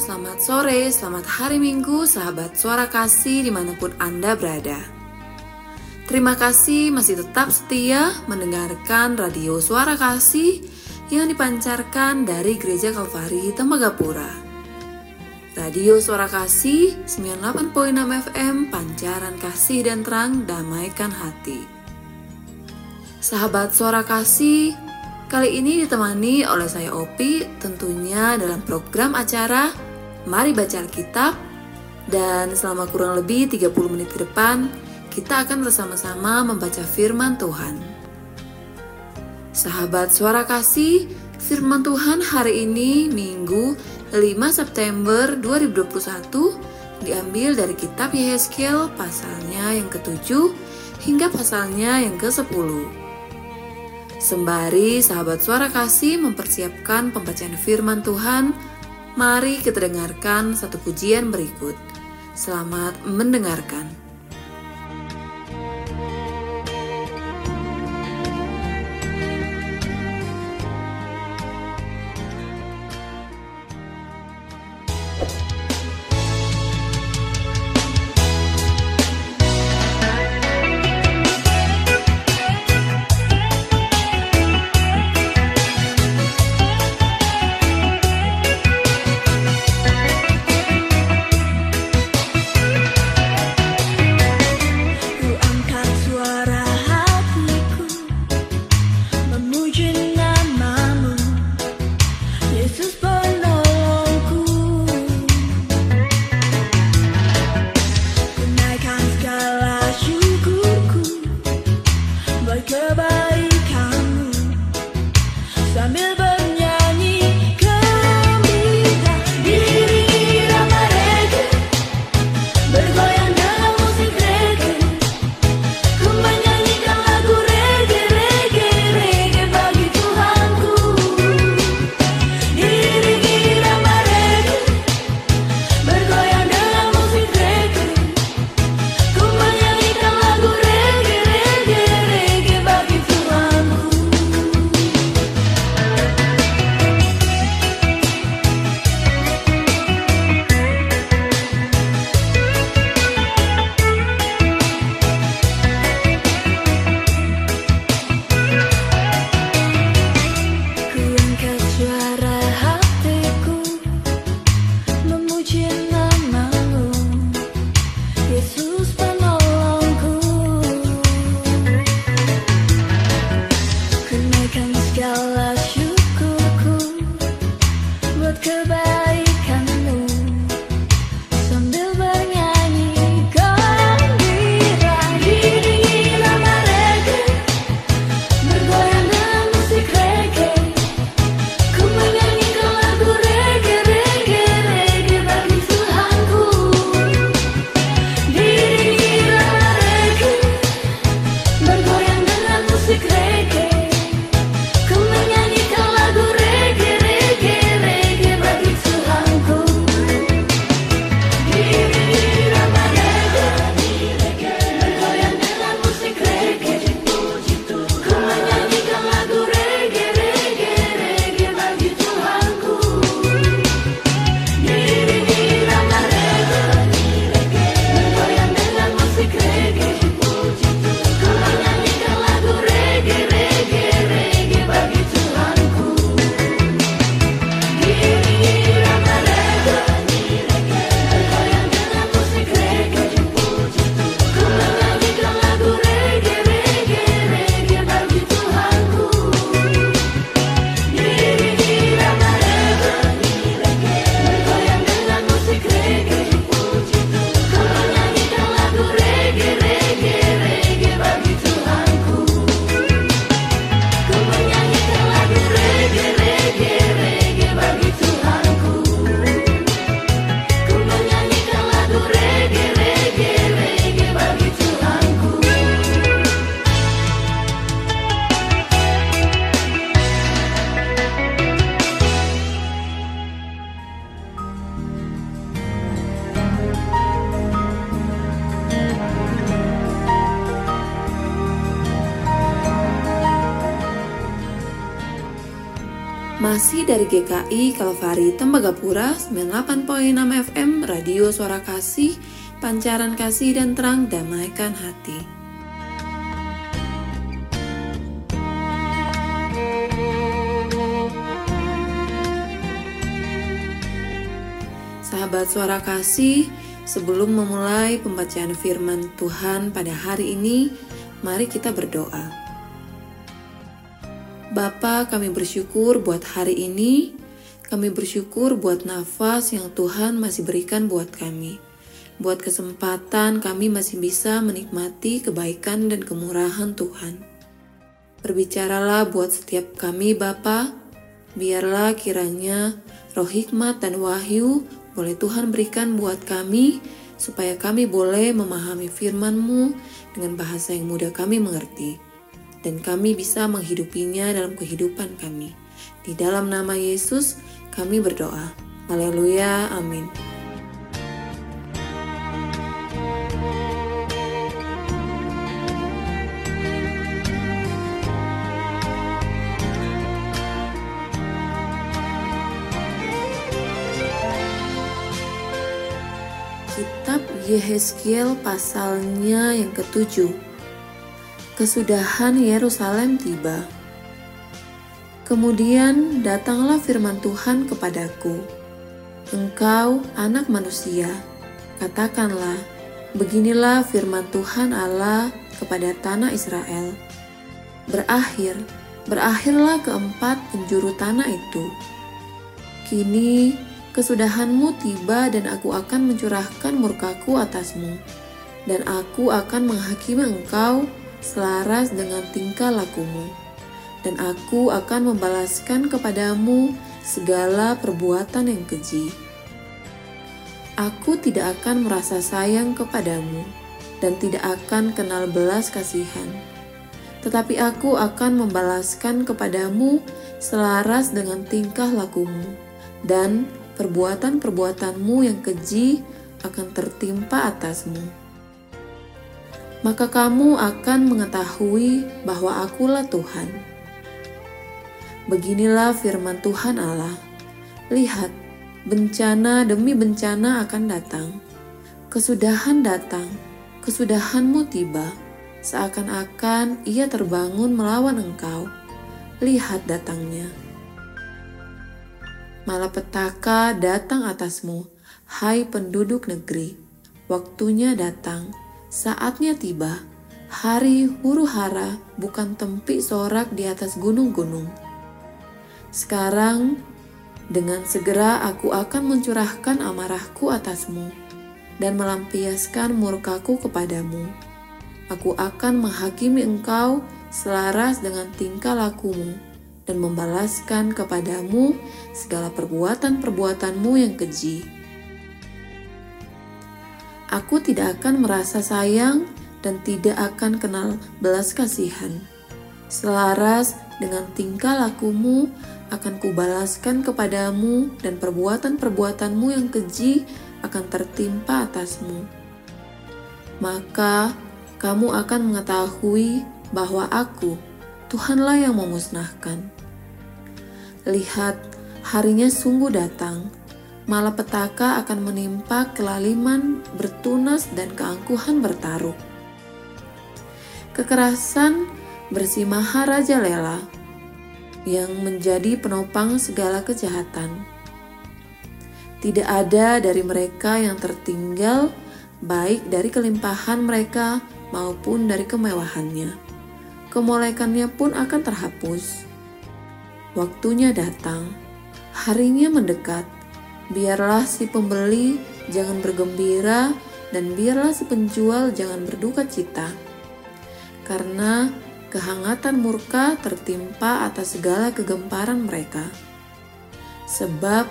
Selamat sore, selamat hari Minggu, sahabat suara kasih di mana pun Anda berada. Terima kasih masih tetap setia mendengarkan radio suara kasih yang dipancarkan dari Gereja Kalvari Tembagapura. Radio Suara Kasih 98.6 FM Pancaran Kasih dan Terang Damaikan Hati. Sahabat Suara Kasih, Kali ini ditemani oleh saya Opi tentunya dalam program acara Mari Baca Alkitab dan selama kurang lebih 30 menit ke depan kita akan bersama-sama membaca firman Tuhan. Sahabat suara kasih, firman Tuhan hari ini Minggu 5 September 2021 diambil dari kitab Yehezkiel pasalnya yang ke-7 hingga pasalnya yang ke-10. Sembari sahabat suara kasih mempersiapkan pembacaan firman Tuhan, mari kita dengarkan satu pujian berikut. Selamat mendengarkan. Dari GKI Kalvari Tembagapura 98.6 FM Radio Suara Kasih, Pancaran Kasih dan Terang Damaikan Hati. Sahabat Suara Kasih, sebelum memulai pembacaan firman Tuhan pada hari ini, mari kita berdoa. Bapa, kami bersyukur buat hari ini. Kami bersyukur buat nafas yang Tuhan masih berikan buat kami. Buat kesempatan kami masih bisa menikmati kebaikan dan kemurahan Tuhan. Berbicaralah buat setiap kami Bapa, biarlah kiranya roh hikmat dan wahyu boleh Tuhan berikan buat kami supaya kami boleh memahami firman-Mu dengan bahasa yang mudah kami mengerti dan kami bisa menghidupinya dalam kehidupan kami. Di dalam nama Yesus, kami berdoa. Haleluya, amin. Kitab Yehezkiel pasalnya yang ketujuh kesudahan Yerusalem tiba. Kemudian datanglah firman Tuhan kepadaku, Engkau anak manusia, katakanlah, beginilah firman Tuhan Allah kepada tanah Israel. Berakhir, berakhirlah keempat penjuru tanah itu. Kini kesudahanmu tiba dan aku akan mencurahkan murkaku atasmu, dan aku akan menghakimi engkau selaras dengan tingkah lakumu, dan aku akan membalaskan kepadamu segala perbuatan yang keji. Aku tidak akan merasa sayang kepadamu dan tidak akan kenal belas kasihan, tetapi aku akan membalaskan kepadamu selaras dengan tingkah lakumu, dan perbuatan-perbuatanmu yang keji akan tertimpa atasmu maka kamu akan mengetahui bahwa Akulah Tuhan. Beginilah firman Tuhan Allah: "Lihat, bencana demi bencana akan datang, kesudahan datang, kesudahanmu tiba, seakan-akan ia terbangun melawan engkau. Lihat datangnya." Malapetaka datang atasmu, hai penduduk negeri. Waktunya datang, Saatnya tiba, hari huru hara bukan tempi sorak di atas gunung-gunung. Sekarang, dengan segera aku akan mencurahkan amarahku atasmu dan melampiaskan murkaku kepadamu. Aku akan menghakimi engkau selaras dengan tingkah lakumu dan membalaskan kepadamu segala perbuatan-perbuatanmu yang keji Aku tidak akan merasa sayang dan tidak akan kenal belas kasihan. Selaras dengan tingkah lakumu akan kubalaskan kepadamu dan perbuatan-perbuatanmu yang keji akan tertimpa atasmu. Maka kamu akan mengetahui bahwa aku, Tuhanlah yang memusnahkan. Lihat, harinya sungguh datang, malapetaka akan menimpa kelaliman bertunas dan keangkuhan bertaruh. Kekerasan bersimaha Raja Lela yang menjadi penopang segala kejahatan. Tidak ada dari mereka yang tertinggal baik dari kelimpahan mereka maupun dari kemewahannya. Kemolekannya pun akan terhapus. Waktunya datang, harinya mendekat, Biarlah si pembeli jangan bergembira dan biarlah si penjual jangan berduka cita. Karena kehangatan murka tertimpa atas segala kegemparan mereka. Sebab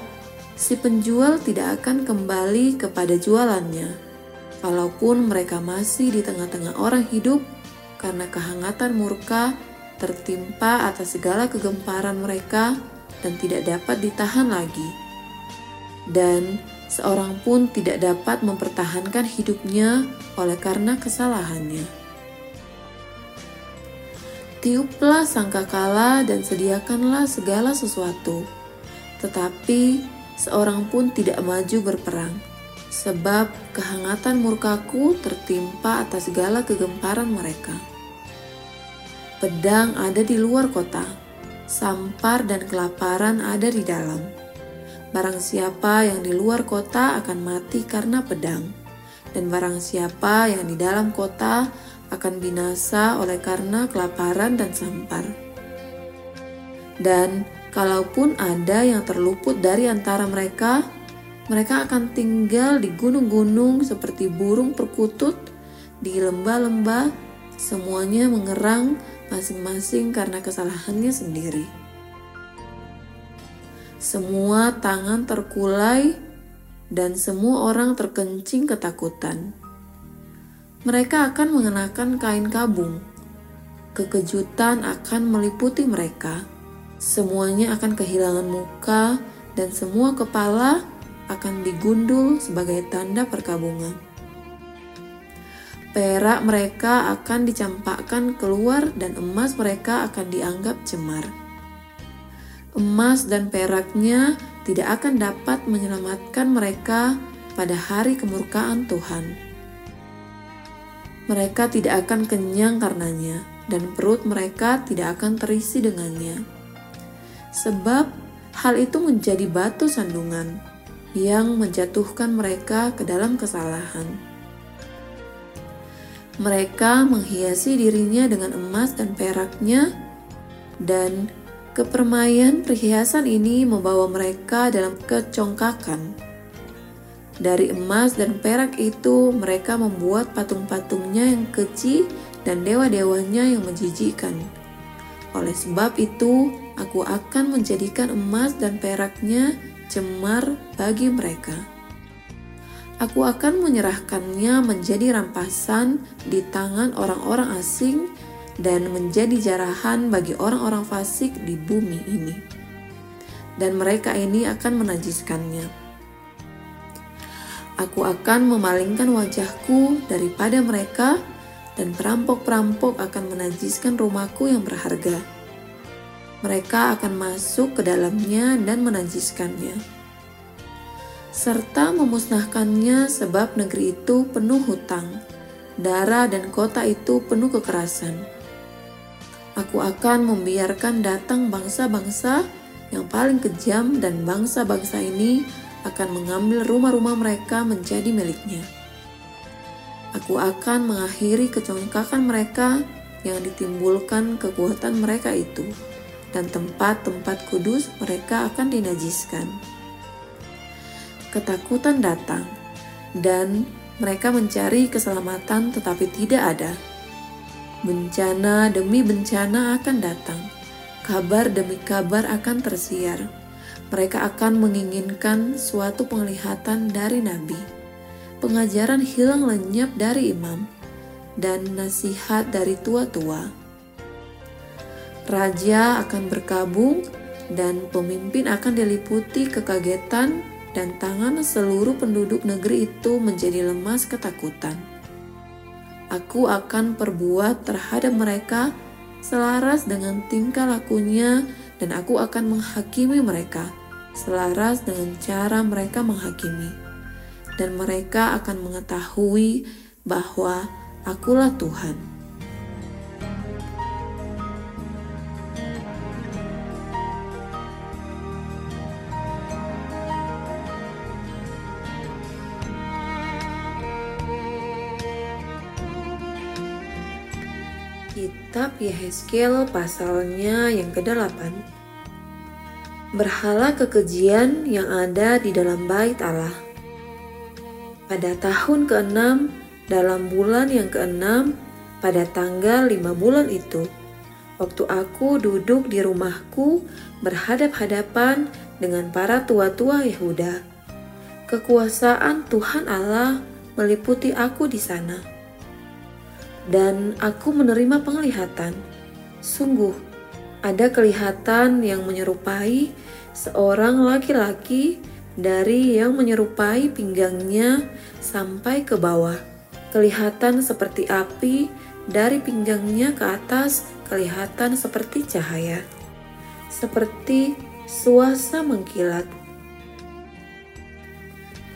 si penjual tidak akan kembali kepada jualannya, walaupun mereka masih di tengah-tengah orang hidup karena kehangatan murka tertimpa atas segala kegemparan mereka dan tidak dapat ditahan lagi dan seorang pun tidak dapat mempertahankan hidupnya oleh karena kesalahannya. Tiuplah sangkakala dan sediakanlah segala sesuatu. Tetapi seorang pun tidak maju berperang, sebab kehangatan murkaku tertimpa atas segala kegemparan mereka. Pedang ada di luar kota, sampar dan kelaparan ada di dalam. Barang siapa yang di luar kota akan mati karena pedang, dan barang siapa yang di dalam kota akan binasa oleh karena kelaparan dan sampar. Dan kalaupun ada yang terluput dari antara mereka, mereka akan tinggal di gunung-gunung seperti burung perkutut, di lembah-lembah, semuanya mengerang masing-masing karena kesalahannya sendiri. Semua tangan terkulai dan semua orang terkencing ketakutan mereka akan mengenakan kain kabung. Kekejutan akan meliputi mereka. Semuanya akan kehilangan muka dan semua kepala akan digundul sebagai tanda perkabungan. Perak mereka akan dicampakkan keluar dan emas mereka akan dianggap cemar. Emas dan peraknya tidak akan dapat menyelamatkan mereka pada hari kemurkaan Tuhan mereka tidak akan kenyang karenanya, dan perut mereka tidak akan terisi dengannya. Sebab hal itu menjadi batu sandungan yang menjatuhkan mereka ke dalam kesalahan. Mereka menghiasi dirinya dengan emas dan peraknya, dan kepermaian perhiasan ini membawa mereka dalam kecongkakan dari emas dan perak itu mereka membuat patung-patungnya yang kecil dan dewa-dewanya yang menjijikkan. Oleh sebab itu, aku akan menjadikan emas dan peraknya cemar bagi mereka. Aku akan menyerahkannya menjadi rampasan di tangan orang-orang asing dan menjadi jarahan bagi orang-orang fasik di bumi ini. Dan mereka ini akan menajiskannya Aku akan memalingkan wajahku daripada mereka, dan perampok-perampok akan menajiskan rumahku yang berharga. Mereka akan masuk ke dalamnya dan menajiskannya, serta memusnahkannya, sebab negeri itu penuh hutang, darah, dan kota itu penuh kekerasan. Aku akan membiarkan datang bangsa-bangsa yang paling kejam, dan bangsa-bangsa ini akan mengambil rumah-rumah mereka menjadi miliknya. Aku akan mengakhiri kecongkakan mereka yang ditimbulkan kekuatan mereka itu, dan tempat-tempat kudus mereka akan dinajiskan. Ketakutan datang, dan mereka mencari keselamatan tetapi tidak ada. Bencana demi bencana akan datang, kabar demi kabar akan tersiar mereka akan menginginkan suatu penglihatan dari nabi. Pengajaran hilang lenyap dari imam dan nasihat dari tua-tua. Raja akan berkabung dan pemimpin akan diliputi kekagetan dan tangan seluruh penduduk negeri itu menjadi lemas ketakutan. Aku akan perbuat terhadap mereka selaras dengan tingkah lakunya dan aku akan menghakimi mereka selaras dengan cara mereka menghakimi, dan mereka akan mengetahui bahwa Akulah Tuhan. Kitab Yehezkiel pasalnya yang ke-8 berhala kekejian yang ada di dalam bait Allah. Pada tahun ke-6, dalam bulan yang ke-6, pada tanggal lima bulan itu, waktu aku duduk di rumahku berhadap-hadapan dengan para tua-tua Yehuda, kekuasaan Tuhan Allah meliputi aku di sana. Dan aku menerima penglihatan. Sungguh, ada kelihatan yang menyerupai seorang laki-laki dari yang menyerupai pinggangnya sampai ke bawah. Kelihatan seperti api dari pinggangnya ke atas kelihatan seperti cahaya, seperti suasa mengkilat.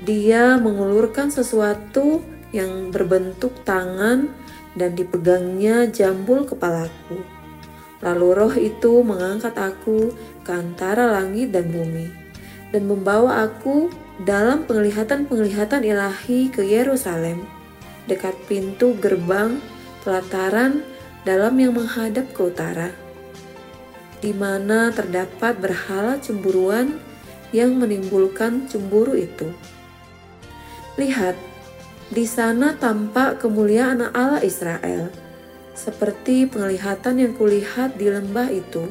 Dia mengulurkan sesuatu yang berbentuk tangan dan dipegangnya jambul kepalaku. Lalu roh itu mengangkat aku ke antara langit dan bumi dan membawa aku dalam penglihatan-penglihatan ilahi ke Yerusalem, dekat pintu gerbang pelataran dalam yang menghadap ke utara, di mana terdapat berhala cemburuan yang menimbulkan cemburu itu. Lihat, di sana tampak kemuliaan Allah Israel, seperti penglihatan yang kulihat di lembah itu.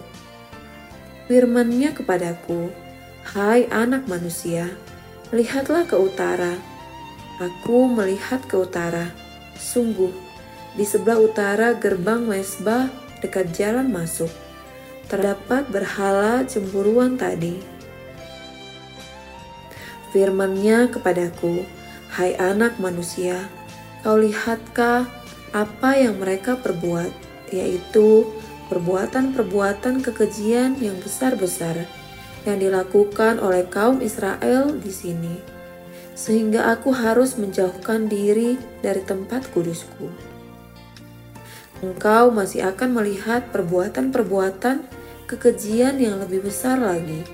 Firmannya kepadaku, Hai anak manusia, lihatlah ke utara. Aku melihat ke utara. Sungguh, di sebelah utara gerbang mesbah dekat jalan masuk, terdapat berhala cemburuan tadi. Firmannya kepadaku, Hai anak manusia, kau lihatkah apa yang mereka perbuat, yaitu perbuatan-perbuatan kekejian yang besar-besar yang dilakukan oleh kaum Israel di sini, sehingga aku harus menjauhkan diri dari tempat kudusku engkau masih akan melihat perbuatan-perbuatan kekejian yang lebih besar lagi.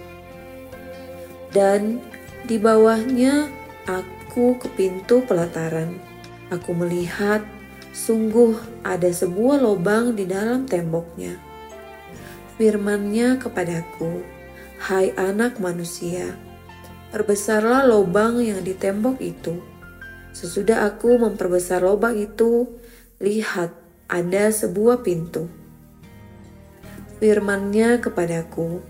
Dan di bawahnya aku ke pintu pelataran. Aku melihat sungguh ada sebuah lubang di dalam temboknya. Firmannya kepadaku, Hai anak manusia, perbesarlah lubang yang di tembok itu. Sesudah aku memperbesar lubang itu, lihat ada sebuah pintu. Firmannya kepadaku,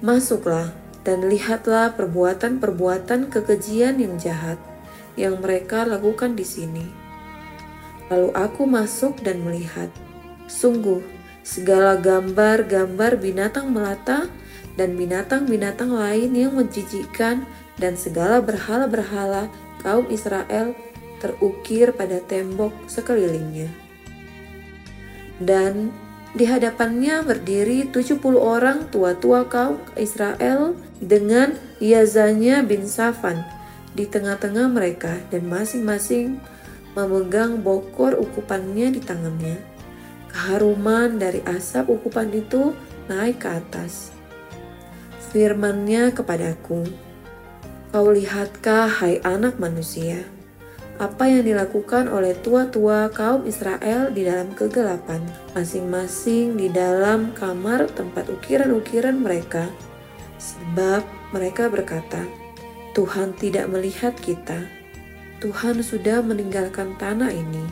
Masuklah dan lihatlah perbuatan-perbuatan kekejian yang jahat yang mereka lakukan di sini. Lalu aku masuk dan melihat, sungguh segala gambar-gambar binatang melata dan binatang-binatang lain yang menjijikkan dan segala berhala-berhala kaum Israel terukir pada tembok sekelilingnya dan di hadapannya berdiri 70 orang tua-tua kaum Israel dengan Yazanya bin Safan di tengah-tengah mereka dan masing-masing memegang bokor ukupannya di tangannya. Keharuman dari asap ukupan itu naik ke atas. Firmannya kepadaku, Kau lihatkah hai anak manusia? apa yang dilakukan oleh tua-tua kaum Israel di dalam kegelapan, masing-masing di dalam kamar tempat ukiran-ukiran mereka, sebab mereka berkata, "Tuhan tidak melihat kita, Tuhan sudah meninggalkan tanah ini."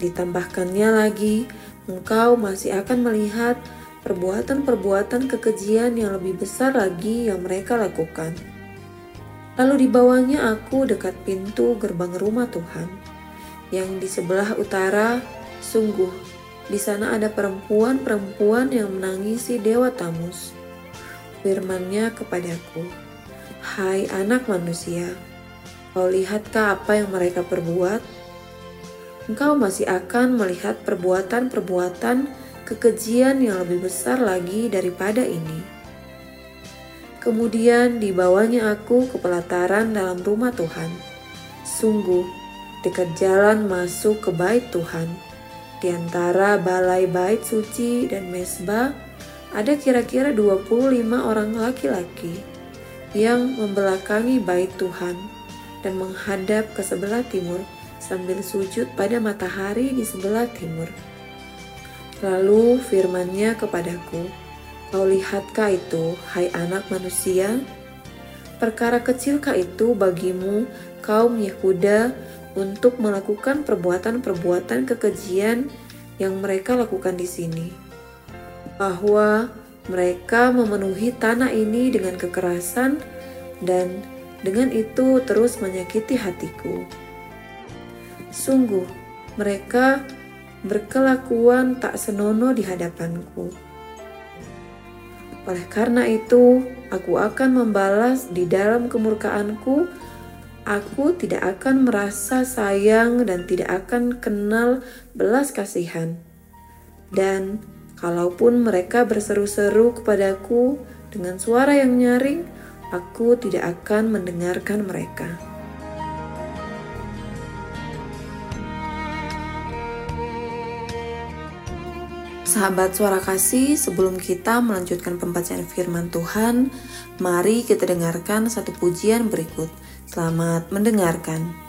Ditambahkannya lagi, engkau masih akan melihat perbuatan-perbuatan kekejian yang lebih besar lagi yang mereka lakukan Lalu dibawanya aku dekat pintu gerbang rumah Tuhan, yang di sebelah utara, sungguh di sana ada perempuan-perempuan yang menangisi Dewa Tamus. Firmannya kepadaku, Hai anak manusia, kau lihatkah apa yang mereka perbuat? Engkau masih akan melihat perbuatan-perbuatan kekejian yang lebih besar lagi daripada ini. Kemudian dibawanya aku ke pelataran dalam rumah Tuhan. Sungguh, dekat jalan masuk ke bait Tuhan, di antara balai bait suci dan mesbah, ada kira-kira 25 orang laki-laki yang membelakangi bait Tuhan dan menghadap ke sebelah timur sambil sujud pada matahari di sebelah timur. Lalu firmannya kepadaku, Kau lihatkah itu, hai anak manusia? Perkara kecilkah itu bagimu, kaum Yehuda, untuk melakukan perbuatan-perbuatan kekejian yang mereka lakukan di sini? bahwa mereka memenuhi tanah ini dengan kekerasan dan dengan itu terus menyakiti hatiku. Sungguh, mereka berkelakuan tak senono di hadapanku. Oleh karena itu, aku akan membalas di dalam kemurkaanku. Aku tidak akan merasa sayang dan tidak akan kenal belas kasihan. Dan Kalaupun mereka berseru-seru kepadaku dengan suara yang nyaring, aku tidak akan mendengarkan mereka. Sahabat suara kasih, sebelum kita melanjutkan pembacaan firman Tuhan, mari kita dengarkan satu pujian berikut. Selamat mendengarkan.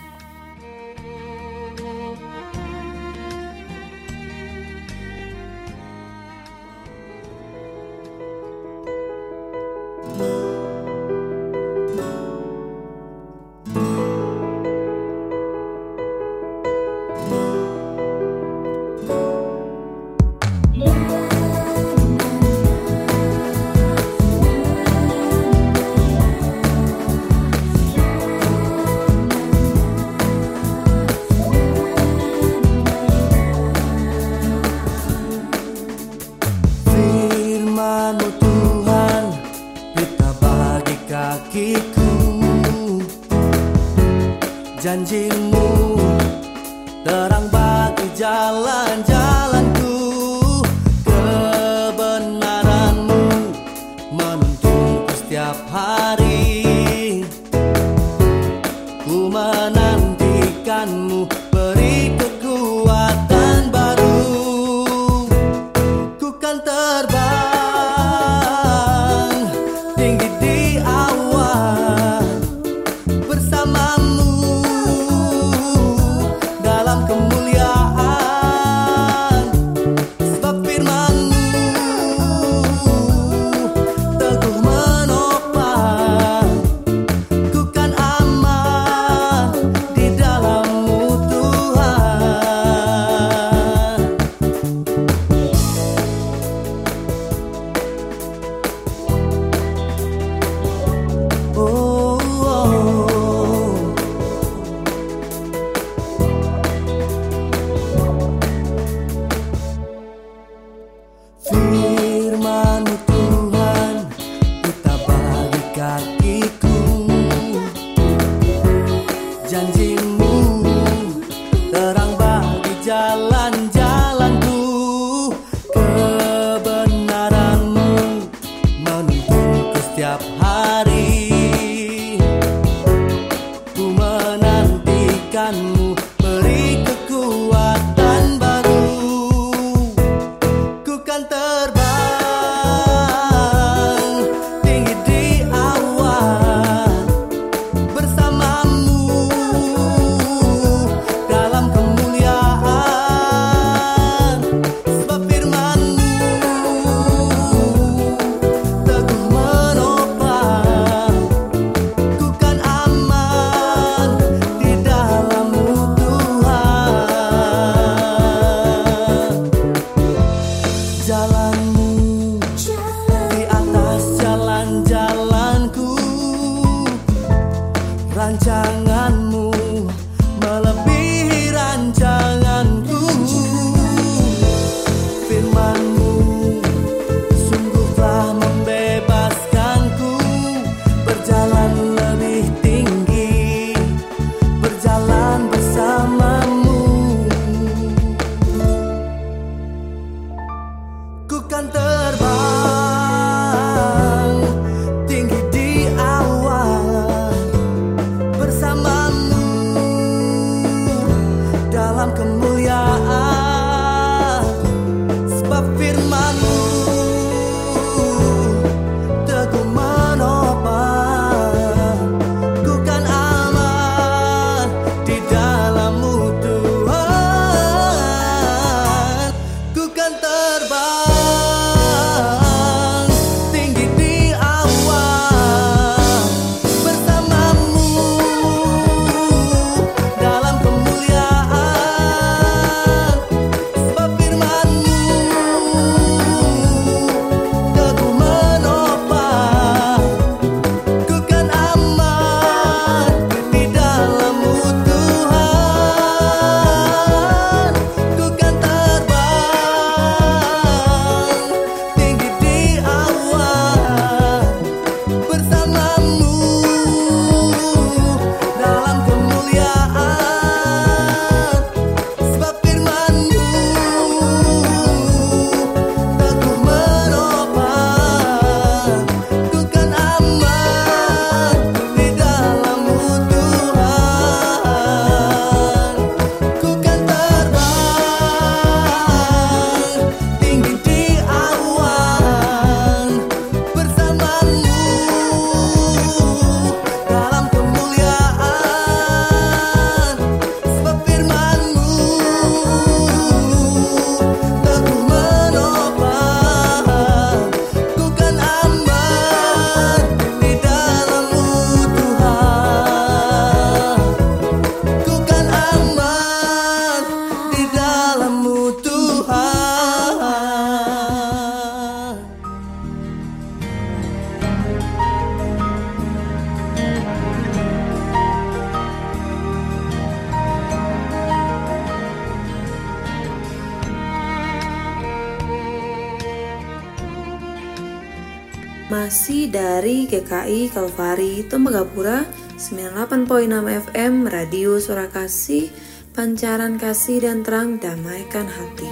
Masih dari GKI Kalvari Tembagapura 98.6 FM Radio Suara Kasih Pancaran kasih dan terang damaikan hati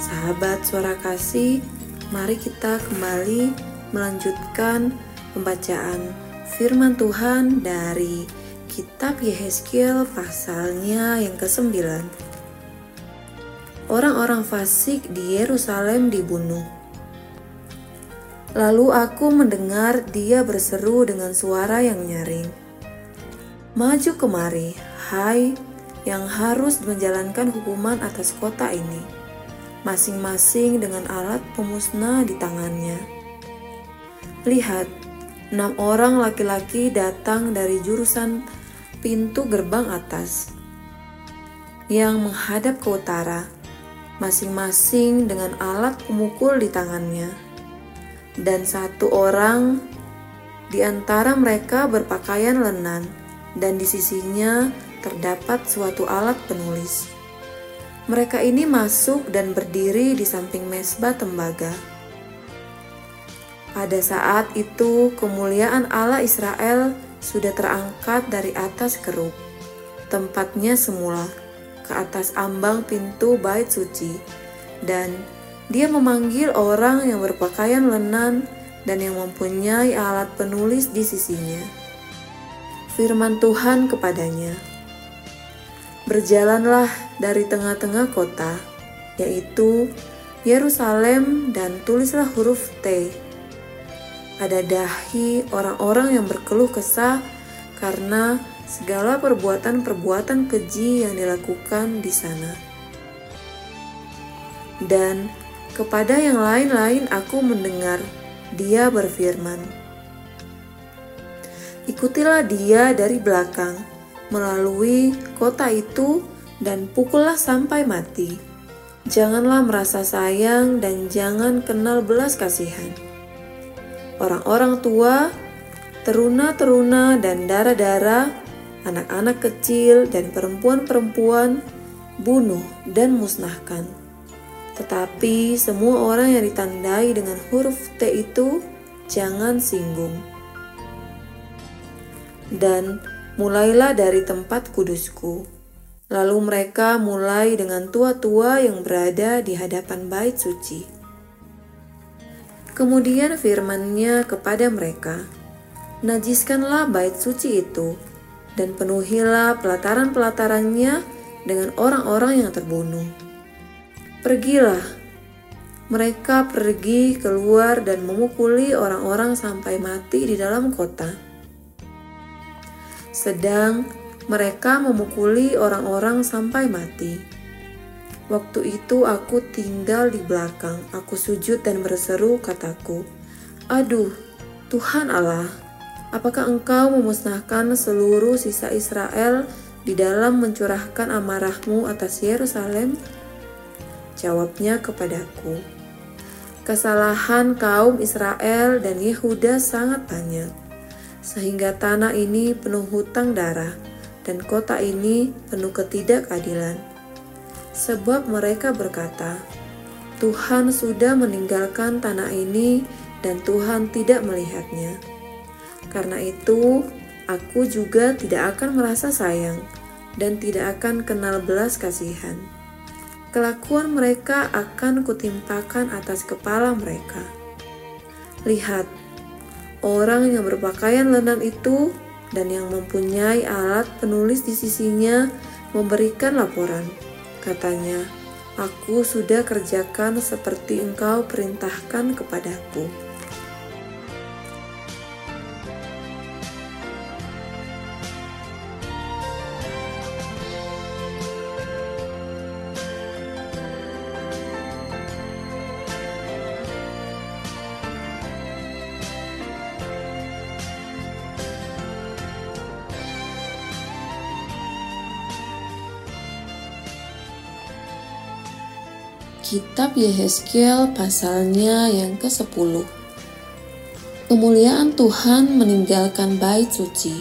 Sahabat suara kasih, mari kita kembali melanjutkan pembacaan firman Tuhan dari kitab Yehezkiel pasalnya yang ke-9. Orang-orang fasik di Yerusalem dibunuh. Lalu aku mendengar dia berseru dengan suara yang nyaring. Maju kemari, hai yang harus menjalankan hukuman atas kota ini, masing-masing dengan alat pemusnah di tangannya. Lihat, enam orang laki-laki datang dari jurusan pintu gerbang atas yang menghadap ke utara masing-masing dengan alat pemukul di tangannya. Dan satu orang di antara mereka berpakaian lenan, dan di sisinya terdapat suatu alat penulis. Mereka ini masuk dan berdiri di samping mesbah tembaga. Pada saat itu, kemuliaan Allah Israel sudah terangkat dari atas keruk, tempatnya semula ke atas ambang pintu bait suci, dan dia memanggil orang yang berpakaian lenan dan yang mempunyai alat penulis di sisinya. Firman Tuhan kepadanya, "Berjalanlah dari tengah-tengah kota, yaitu Yerusalem, dan tulislah huruf T pada dahi orang-orang yang berkeluh kesah karena segala perbuatan-perbuatan keji yang dilakukan di sana. Dan kepada yang lain-lain aku mendengar dia berfirman, Ikutilah dia dari belakang, melalui kota itu dan pukullah sampai mati. Janganlah merasa sayang dan jangan kenal belas kasihan. Orang-orang tua, teruna-teruna dan darah-darah anak-anak kecil dan perempuan-perempuan bunuh dan musnahkan. Tetapi semua orang yang ditandai dengan huruf T itu jangan singgung. Dan mulailah dari tempat kudusku. Lalu mereka mulai dengan tua-tua yang berada di hadapan bait suci. Kemudian firmannya kepada mereka, Najiskanlah bait suci itu, dan penuhilah pelataran-pelatarannya dengan orang-orang yang terbunuh. Pergilah, mereka pergi keluar dan memukuli orang-orang sampai mati di dalam kota. Sedang mereka memukuli orang-orang sampai mati. Waktu itu aku tinggal di belakang, aku sujud dan berseru kataku, Aduh, Tuhan Allah, Apakah engkau memusnahkan seluruh sisa Israel di dalam mencurahkan amarahmu atas Yerusalem? Jawabnya kepadaku, kesalahan kaum Israel dan Yehuda sangat banyak, sehingga tanah ini penuh hutang darah dan kota ini penuh ketidakadilan. Sebab mereka berkata, Tuhan sudah meninggalkan tanah ini dan Tuhan tidak melihatnya. Karena itu, aku juga tidak akan merasa sayang dan tidak akan kenal belas kasihan. Kelakuan mereka akan kutimpakan atas kepala mereka. Lihat, orang yang berpakaian lenan itu dan yang mempunyai alat penulis di sisinya memberikan laporan. Katanya, "Aku sudah kerjakan seperti engkau perintahkan kepadaku." Kitab Yehezkiel pasalnya yang ke-10 Kemuliaan Tuhan meninggalkan bait suci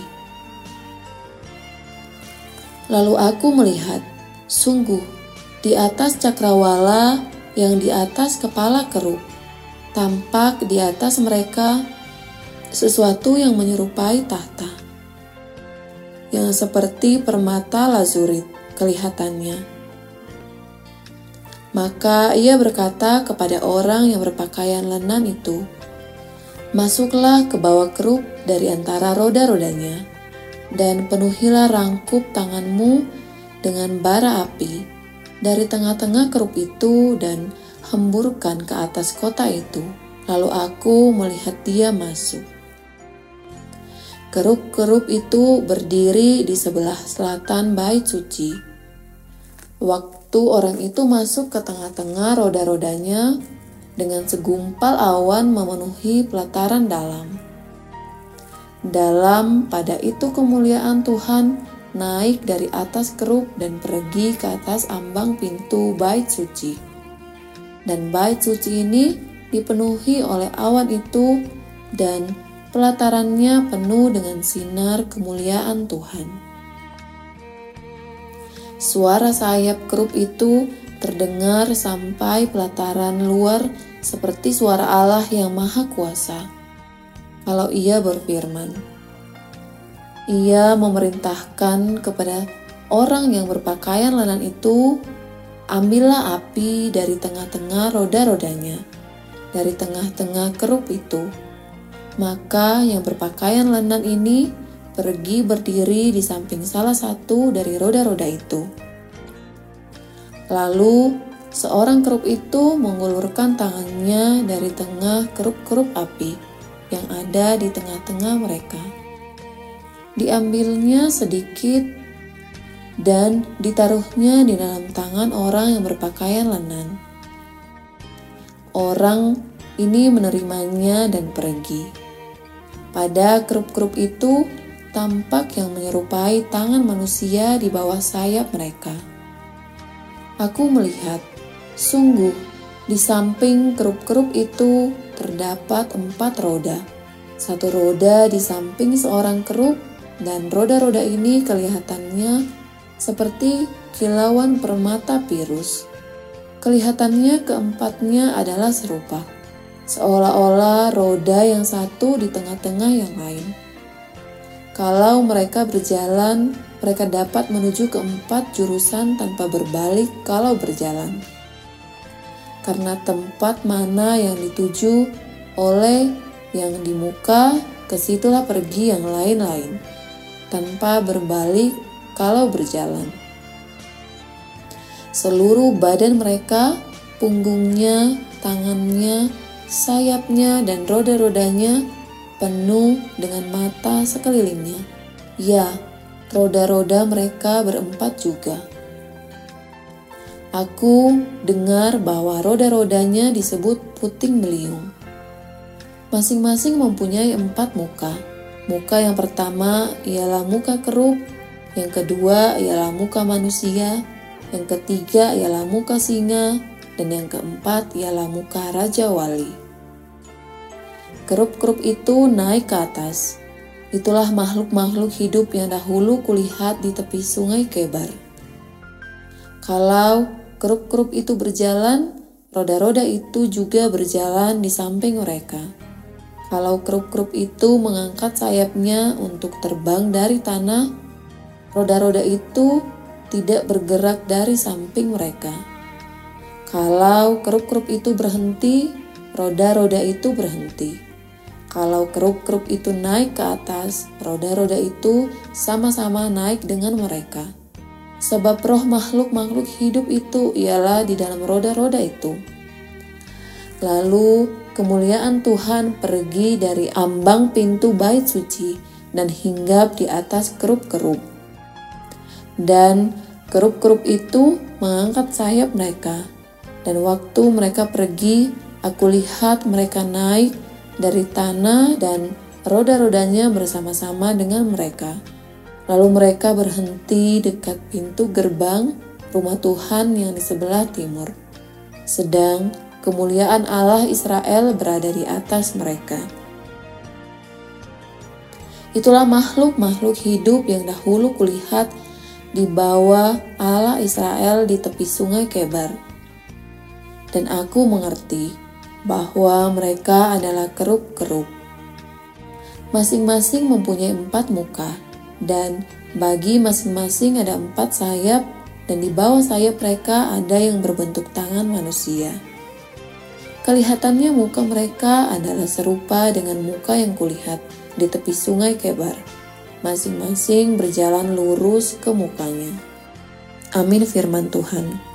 Lalu aku melihat, sungguh, Di atas cakrawala yang di atas kepala keruk, tampak di atas mereka sesuatu yang menyerupai tahta, yang seperti permata lazurit kelihatannya. Maka ia berkata kepada orang yang berpakaian lenan itu, Masuklah ke bawah keruk dari antara roda-rodanya, dan penuhilah rangkup tanganmu dengan bara api dari tengah-tengah keruk itu dan hemburkan ke atas kota itu. Lalu aku melihat dia masuk. Keruk-keruk itu berdiri di sebelah selatan bait suci. Waktu orang itu masuk ke tengah-tengah roda-rodanya, dengan segumpal awan memenuhi pelataran dalam. Dalam pada itu kemuliaan Tuhan naik dari atas keruk dan pergi ke atas ambang pintu bait suci. Dan bait suci ini dipenuhi oleh awan itu dan pelatarannya penuh dengan sinar kemuliaan Tuhan. Suara sayap keruk itu terdengar sampai pelataran luar seperti suara Allah yang Maha Kuasa. Kalau Ia berfirman, Ia memerintahkan kepada orang yang berpakaian lenan itu, "Ambillah api dari tengah-tengah roda-rodanya, dari tengah-tengah keruk itu." Maka yang berpakaian lenan ini pergi berdiri di samping salah satu dari roda-roda itu Lalu seorang keruk itu mengulurkan tangannya dari tengah keruk-keruk api yang ada di tengah-tengah mereka. Diambilnya sedikit dan ditaruhnya di dalam tangan orang yang berpakaian lenan. Orang ini menerimanya dan pergi. Pada keruk-keruk itu tampak yang menyerupai tangan manusia di bawah sayap mereka aku melihat, sungguh di samping kerup-kerup itu terdapat empat roda. Satu roda di samping seorang kerup, dan roda-roda ini kelihatannya seperti kilauan permata virus. Kelihatannya keempatnya adalah serupa, seolah-olah roda yang satu di tengah-tengah yang lain. Kalau mereka berjalan mereka dapat menuju ke empat jurusan tanpa berbalik kalau berjalan. Karena tempat mana yang dituju oleh yang di muka, ke situlah pergi yang lain-lain, tanpa berbalik kalau berjalan. Seluruh badan mereka, punggungnya, tangannya, sayapnya, dan roda-rodanya penuh dengan mata sekelilingnya. Ya, roda-roda mereka berempat juga. Aku dengar bahwa roda-rodanya disebut puting beliung. Masing-masing mempunyai empat muka. Muka yang pertama ialah muka keruk, yang kedua ialah muka manusia, yang ketiga ialah muka singa, dan yang keempat ialah muka Raja Wali. Kerup-kerup itu naik ke atas, Itulah makhluk-makhluk hidup yang dahulu kulihat di tepi sungai Kebar. Kalau kerup-kerup itu berjalan, roda-roda itu juga berjalan di samping mereka. Kalau kerup-kerup itu mengangkat sayapnya untuk terbang dari tanah, roda-roda itu tidak bergerak dari samping mereka. Kalau kerup-kerup itu berhenti, roda-roda itu berhenti. Kalau keruk-keruk itu naik ke atas, roda-roda itu sama-sama naik dengan mereka. Sebab roh makhluk-makhluk hidup itu ialah di dalam roda-roda itu. Lalu kemuliaan Tuhan pergi dari ambang pintu bait suci dan hinggap di atas kerup-kerup. Dan kerup-kerup itu mengangkat sayap mereka. Dan waktu mereka pergi, aku lihat mereka naik dari tanah dan roda-rodanya bersama-sama dengan mereka. Lalu mereka berhenti dekat pintu gerbang rumah Tuhan yang di sebelah timur. Sedang kemuliaan Allah Israel berada di atas mereka. Itulah makhluk-makhluk hidup yang dahulu kulihat dibawa Allah Israel di tepi sungai Kebar. Dan aku mengerti bahwa mereka adalah keruk-keruk. Masing-masing mempunyai empat muka, dan bagi masing-masing ada empat sayap, dan di bawah sayap mereka ada yang berbentuk tangan manusia. Kelihatannya muka mereka adalah serupa dengan muka yang kulihat di tepi sungai Kebar masing-masing berjalan lurus ke mukanya. Amin firman Tuhan.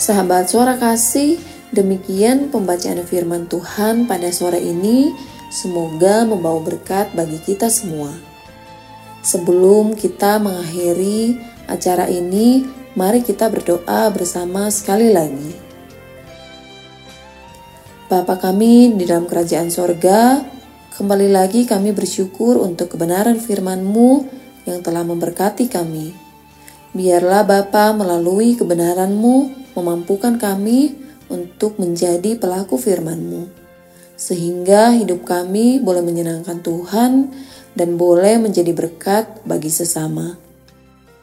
Sahabat suara kasih, demikian pembacaan firman Tuhan pada sore ini. Semoga membawa berkat bagi kita semua. Sebelum kita mengakhiri acara ini, Mari kita berdoa bersama sekali lagi. Bapa kami di dalam kerajaan sorga, kembali lagi kami bersyukur untuk kebenaran firman-Mu yang telah memberkati kami. Biarlah Bapa melalui kebenaran-Mu memampukan kami untuk menjadi pelaku firman-Mu. Sehingga hidup kami boleh menyenangkan Tuhan dan boleh menjadi berkat bagi sesama.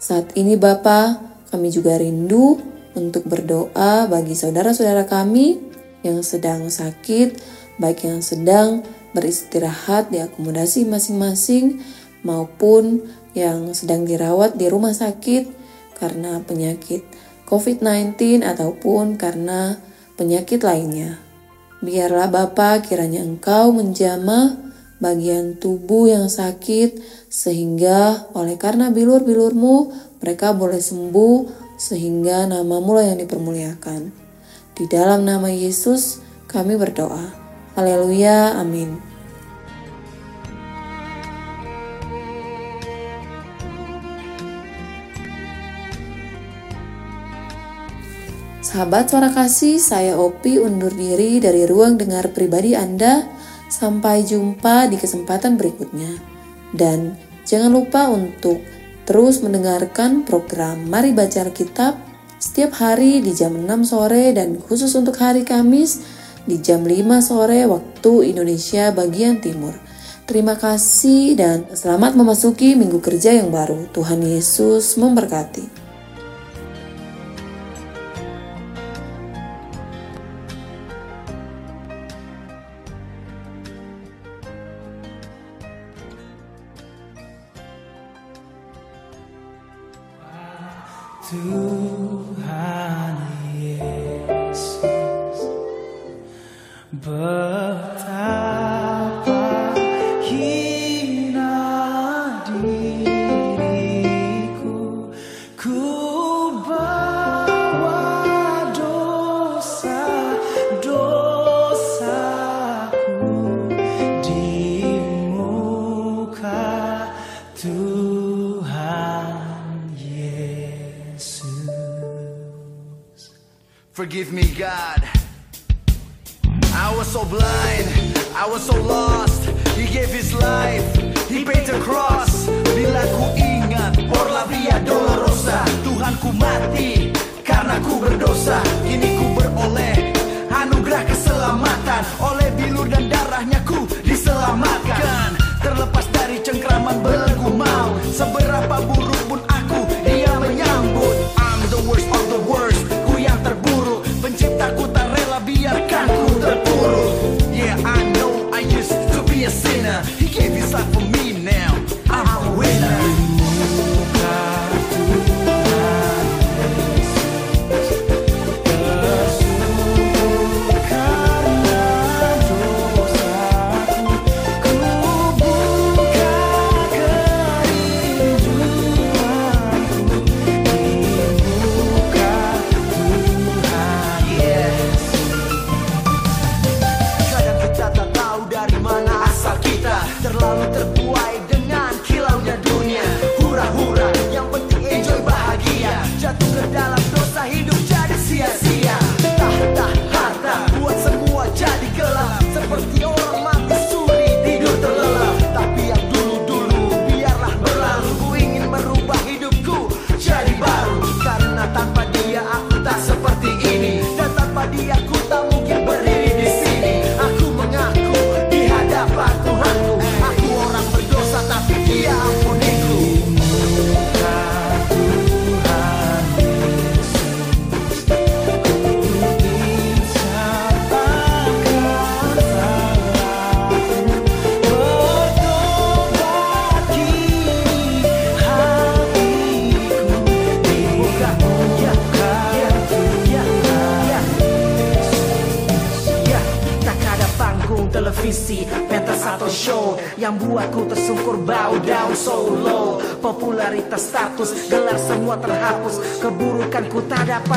Saat ini Bapak, kami juga rindu untuk berdoa bagi saudara-saudara kami yang sedang sakit, baik yang sedang beristirahat di akomodasi masing-masing maupun yang sedang dirawat di rumah sakit karena penyakit COVID-19 ataupun karena penyakit lainnya. Biarlah Bapa kiranya Engkau menjamah bagian tubuh yang sakit sehingga oleh karena bilur-bilurmu mereka boleh sembuh sehingga namamu lah yang dipermuliakan. Di dalam nama Yesus kami berdoa. Haleluya, amin. Sahabat suara kasih, saya Opi undur diri dari ruang dengar pribadi Anda. Sampai jumpa di kesempatan berikutnya. Dan jangan lupa untuk Terus mendengarkan program Mari Baca Alkitab setiap hari di jam 6 sore dan khusus untuk hari Kamis di jam 5 sore waktu Indonesia bagian timur. Terima kasih dan selamat memasuki minggu kerja yang baru. Tuhan Yesus memberkati. Forgive me, God. I was so blind, I was so lost. He gave his life, he paid the cross. Bila ku ingat, por la via dolorosa. Tuhan ku mati, karena ku berdosa. Kini ku beroleh anugerah keselamatan. Oleh bilur dan darahnya ku diselamatkan. Terlepas dari cengkraman belenggu mau. Seberapa buruk Status gelar semua terhapus. Keburukanku tak dapat